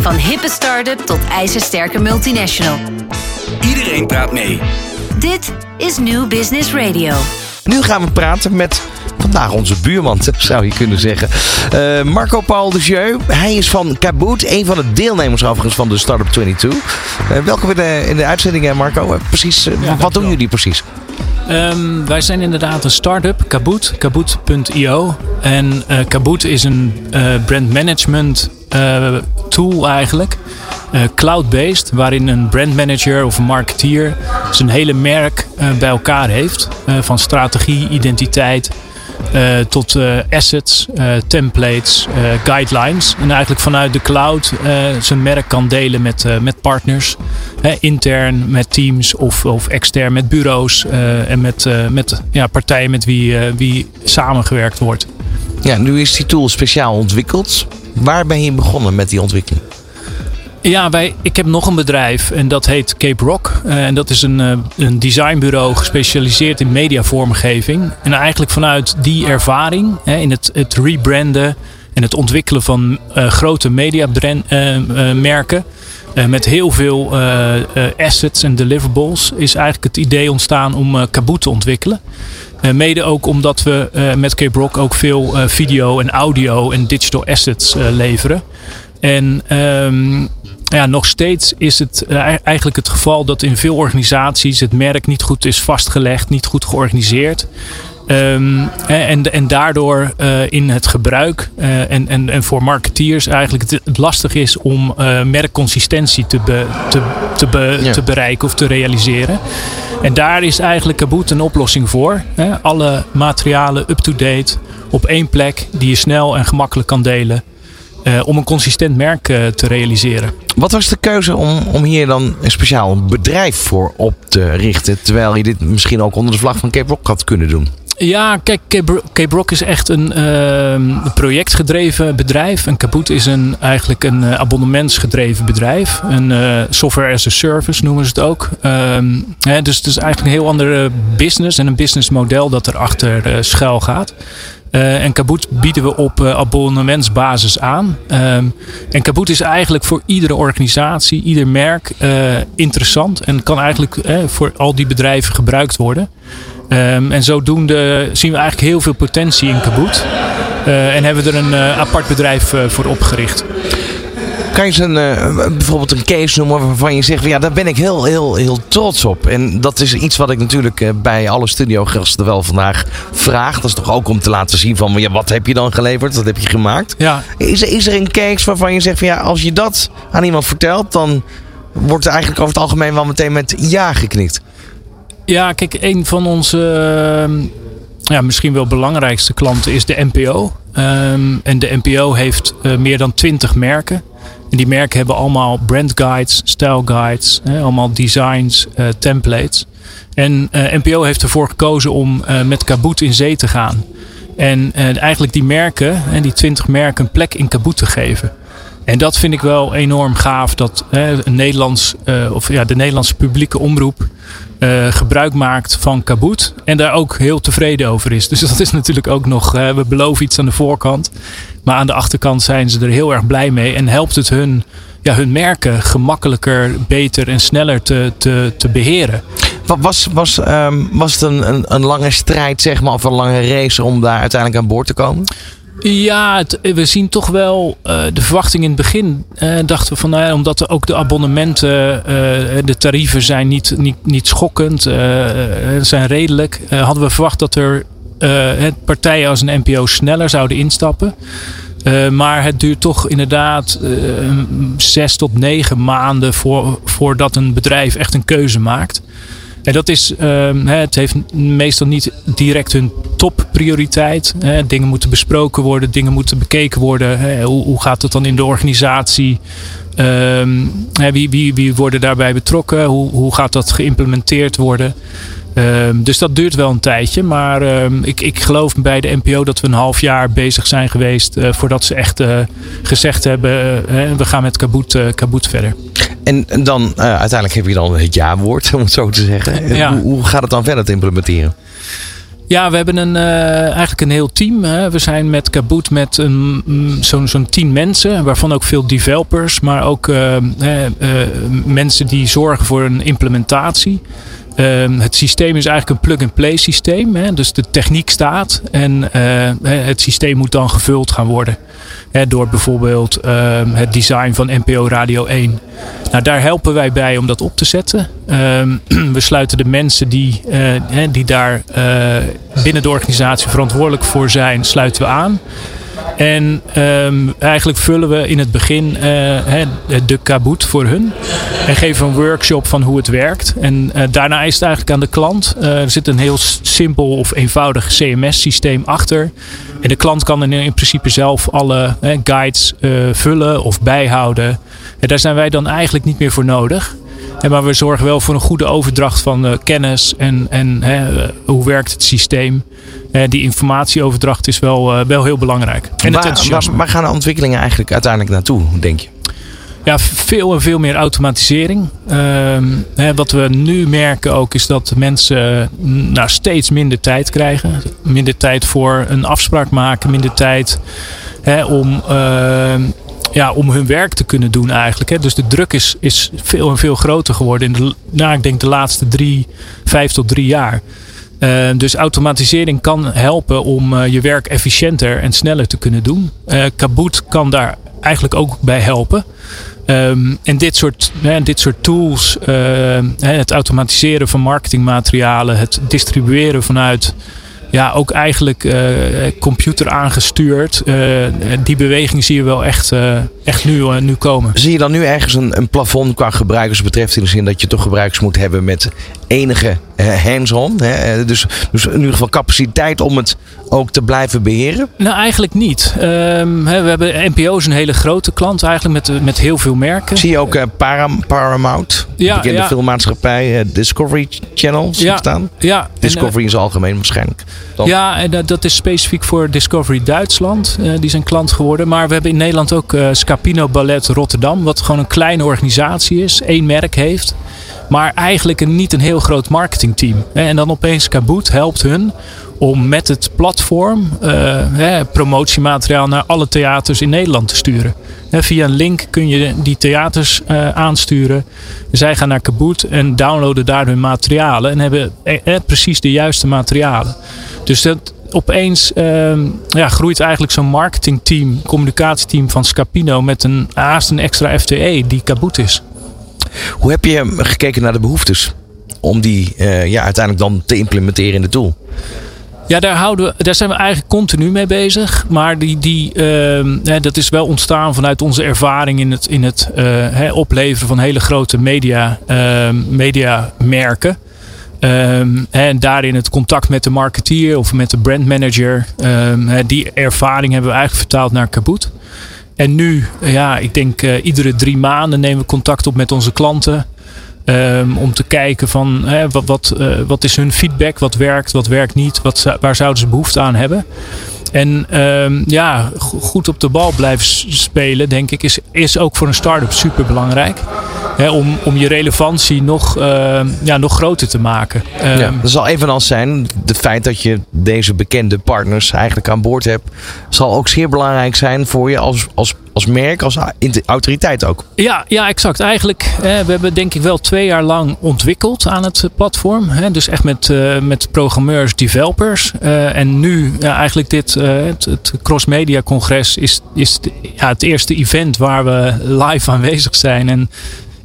Van hippe start-up tot ijzersterke multinational. Iedereen praat mee. Dit is New Business Radio. Nu gaan we praten met vandaag onze buurman, zou je kunnen zeggen. Uh, Marco Paul de Jeu. Hij is van Kaboot, een van de deelnemers overigens van de Startup 22. Uh, welkom in de, in de uitzending, Marco. Uh, precies, ja, wat doen jullie precies? Um, wij zijn inderdaad een start-up, Kaboot, kaboot.io. En uh, Kaboot is een uh, brand management uh, tool eigenlijk. Cloud-based, waarin een brandmanager of een marketeer zijn hele merk bij elkaar heeft. van strategie, identiteit, tot assets, templates, guidelines. En eigenlijk vanuit de cloud zijn merk kan delen met, met partners. intern met teams of, of extern met bureaus en met, met ja, partijen met wie, wie samengewerkt wordt. Ja, nu is die tool speciaal ontwikkeld. Waar ben je begonnen met die ontwikkeling? Ja, wij, ik heb nog een bedrijf en dat heet Cape Rock. Uh, en dat is een, uh, een designbureau gespecialiseerd in mediavormgeving. En eigenlijk vanuit die ervaring hè, in het, het rebranden en het ontwikkelen van uh, grote mediamerken. met heel veel assets en deliverables is eigenlijk het idee ontstaan om Kaboot te ontwikkelen. Mede ook omdat we met Cape Rock ook veel video en audio en digital assets leveren. En um, ja, nog steeds is het eigenlijk het geval dat in veel organisaties het merk niet goed is vastgelegd, niet goed georganiseerd. Um, en, en daardoor uh, in het gebruik uh, en, en, en voor marketeers eigenlijk het, het lastig is om uh, merkconsistentie te, be, te, te, be, ja. te bereiken of te realiseren. En daar is eigenlijk Kaboot een oplossing voor. Hè? Alle materialen up-to-date op één plek die je snel en gemakkelijk kan delen. Uh, om een consistent merk uh, te realiseren. Wat was de keuze om, om hier dan een speciaal bedrijf voor op te richten? Terwijl je dit misschien ook onder de vlag van Cape Rock had kunnen doen. Ja, kijk, Cape, Cape Rock is echt een uh, projectgedreven bedrijf. En Kaboot is een, eigenlijk een abonnementsgedreven bedrijf. Een software as a service noemen ze het ook. Um, hè, dus het is eigenlijk een heel andere business en een businessmodel dat erachter schuil gaat. Uh, en Kaboot bieden we op uh, abonnementsbasis aan. Um, en Kaboot is eigenlijk voor iedere organisatie, ieder merk uh, interessant. En kan eigenlijk voor al die bedrijven gebruikt worden. Um, en zodoende zien we eigenlijk heel veel potentie in Kaboot. en hebben we er een apart bedrijf voor opgericht. Kan je eens een, bijvoorbeeld een case noemen waarvan je zegt: van, ja, daar ben ik heel, heel, heel trots op. En dat is iets wat ik natuurlijk bij alle studiogasten wel vandaag vraag. Dat is toch ook om te laten zien van ja, wat heb je dan geleverd? Wat heb je gemaakt? Ja. Is, is er een case waarvan je zegt: van, ja, als je dat aan iemand vertelt, dan wordt er eigenlijk over het algemeen wel meteen met ja geknikt. Ja, kijk, een van onze. Uh, ja, misschien wel belangrijkste klanten is de NPO. Um, en de NPO heeft uh, meer dan 20 merken. En die merken hebben allemaal brand guides, style guides, hè, allemaal designs, uh, templates. En uh, NPO heeft ervoor gekozen om met Kaboot in zee te gaan. En eigenlijk die merken, die 20 merken, een plek in Kaboot te geven. En dat vind ik wel enorm gaaf dat een Nederlands, of ja, de Nederlandse publieke omroep uh, gebruik maakt van Kaboot. En daar ook heel tevreden over is. Dus dat is natuurlijk ook nog, we beloven iets aan de voorkant. Maar aan de achterkant zijn ze er heel erg blij mee. En helpt het hun, ja, hun merken gemakkelijker, beter en sneller te, te, te beheren. Was, was, um, was het een, een, een lange strijd, zeg maar, of een lange race om daar uiteindelijk aan boord te komen? Ja, we zien toch wel uh, de verwachting in het begin. Uh, dachten we van, nou ja, omdat er ook de abonnementen, uh, de tarieven zijn niet, niet, niet schokkend, zijn redelijk. hadden we verwacht dat er partijen als een NPO sneller zouden instappen. maar het duurt toch inderdaad zes tot negen maanden voor, voordat een bedrijf echt een keuze maakt. En dat is, uh, het heeft meestal niet direct hun topprioriteit. Dingen moeten besproken worden, dingen moeten bekeken worden. Hoe, gaat het dan in de organisatie? Um, wie, wie, wie worden daarbij betrokken? Hoe, hoe gaat dat geïmplementeerd worden? Um, dus dat duurt wel een tijdje. Maar um, ik, ik geloof bij de NPO dat we een half jaar bezig zijn geweest. Uh, voordat ze echt uh, gezegd hebben: uh, we gaan met Kaboot, Kaboot verder. En dan uiteindelijk heb je dan het ja-woord, om het zo te zeggen. Ja. Hoe, hoe gaat het dan verder te implementeren? Ja, we hebben een, eigenlijk een heel team. Hè. We zijn met Kaboot met zo'n zo'n tien mensen, waarvan ook veel developers, maar ook mensen die zorgen voor een implementatie. Ehm, het systeem is eigenlijk een plug-and-play systeem. Hè? Dus de techniek staat en eh, het systeem moet dan gevuld gaan worden. Hè, door bijvoorbeeld ehm, het design van NPO Radio 1. Nou, daar helpen wij bij om dat op te zetten. Ehm, we sluiten de mensen die, uh, die daar uh, binnen de organisatie verantwoordelijk voor zijn, sluiten we aan. En um, eigenlijk vullen we in het begin uh, de kaboot voor hun. En geven een workshop van hoe het werkt. En uh, daarna is het eigenlijk aan de klant. Uh, er zit een heel simpel of eenvoudig CMS-systeem achter. En de klant kan in, in principe zelf alle guides vullen of bijhouden. En daar zijn wij dan eigenlijk niet meer voor nodig. En maar we zorgen wel voor een goede overdracht van uh, kennis en, en hè, hoe werkt het systeem. Uh, die informatieoverdracht is wel, wel heel belangrijk. En waar, waar, waar, gaan de ontwikkelingen eigenlijk uiteindelijk naartoe, denk je? Ja, veel en veel meer automatisering. Ehm, hè, wat we nu merken ook is dat mensen nou, steeds minder tijd krijgen. Minder tijd voor een afspraak maken, minder tijd hè, om ehm, ja, om hun werk te kunnen doen eigenlijk. Hè. Dus de druk is, is veel en veel groter geworden in de, nou, ik denk de laatste drie, vijf tot drie jaar. Uh, dus automatisering kan helpen om uh, je werk efficiënter en sneller te kunnen doen. Uh, kan daar eigenlijk ook bij helpen. Um, en dit soort, dit soort tools, het automatiseren van marketingmaterialen, het distribueren vanuit ja, ook eigenlijk uh, computer aangestuurd. Uh, die beweging zie je wel echt, uh, echt nu, nu komen. Zie je dan nu ergens een, een plafond qua gebruikers betreft? In de zin dat je toch gebruikers moet hebben met enige hands-on. Dus, dus in ieder geval capaciteit om het ook te blijven beheren? Nou, eigenlijk niet. Um, we hebben NPO's een hele grote klant eigenlijk met, met heel veel merken. Zie je ook uh, Param Paramount, ja, bekende ja. filmmaatschappij, uh, Discovery Channel ja, staan? Ja. Discovery en, zijn algemeen waarschijnlijk. Dan. Ja, en dat, dat is specifiek voor Discovery Duitsland. Uh, die zijn klant geworden. Maar we hebben in Nederland ook Scapino Ballet Rotterdam. Wat gewoon een kleine organisatie is. één merk heeft. Maar eigenlijk een, niet een heel groot marketingteam. En dan opeens Kaboot helpt hun om met het platform uh, promotiemateriaal naar alle theaters in Nederland te sturen. via een link kun je die theaters uh, aansturen. Zij gaan naar Kaboot en downloaden daar hun materialen en hebben eh, precies de juiste materialen. Dus dat, opeens ehm, ja, groeit eigenlijk zo'n marketingteam, communicatieteam van Scapino met een haast een extra FTE die Kaboot is. Hoe heb je gekeken naar de behoeftes om die uh, ja, uiteindelijk dan te implementeren in de tool? Ja, daar, houden we, daar zijn we eigenlijk continu mee bezig. Maar die, die, uh, dat is wel ontstaan vanuit onze ervaring in het, in het uh, opleveren van hele grote media, uh, mediamerken. Um, en daarin het contact met de marketeer of met de brandmanager. Um, die ervaring hebben we eigenlijk vertaald naar Kaboot. En nu, ja, ik denk uh, iedere drie maanden nemen we contact op met onze klanten. Um, om te kijken van hè, wat, wat, uh, wat is hun feedback, wat werkt, wat werkt niet, wat, waar zouden ze behoefte aan hebben. En um, ja, goed op de bal blijven spelen, denk ik, is, is ook voor een start-up super belangrijk. Om, om je relevantie nog, uh, ja, nog groter te maken. Um, ja, dat zal evenals zijn. Het feit dat je deze bekende partners eigenlijk aan boord hebt, zal ook zeer belangrijk zijn voor je als, als als merk, als autoriteit ook. Ja, ja exact. Eigenlijk, we hebben denk ik wel twee jaar lang ontwikkeld aan het platform. Dus echt met, uh, met programmeurs, developers. Uh, en nu ja, eigenlijk dit, het, het Cross Media Congres is, is ja, het eerste event waar we live aanwezig zijn. En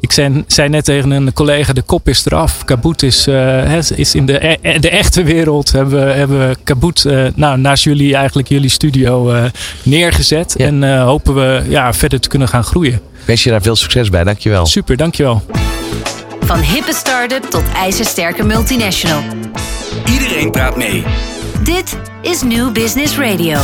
ik zei, zei, net tegen een collega, de kop is eraf. Kaboot is, uh, is in de, e-, de echte wereld. Hebben we, hebben we Kaboot uh, nou, naast jullie, eigenlijk jullie studio uh, neergezet. Ja. En hopen we ja, verder te kunnen gaan groeien. Wens je daar veel succes bij. Dankjewel. Super, dankjewel. Van hippe start-up tot ijzersterke multinational. Iedereen praat mee. Dit is New Business Radio.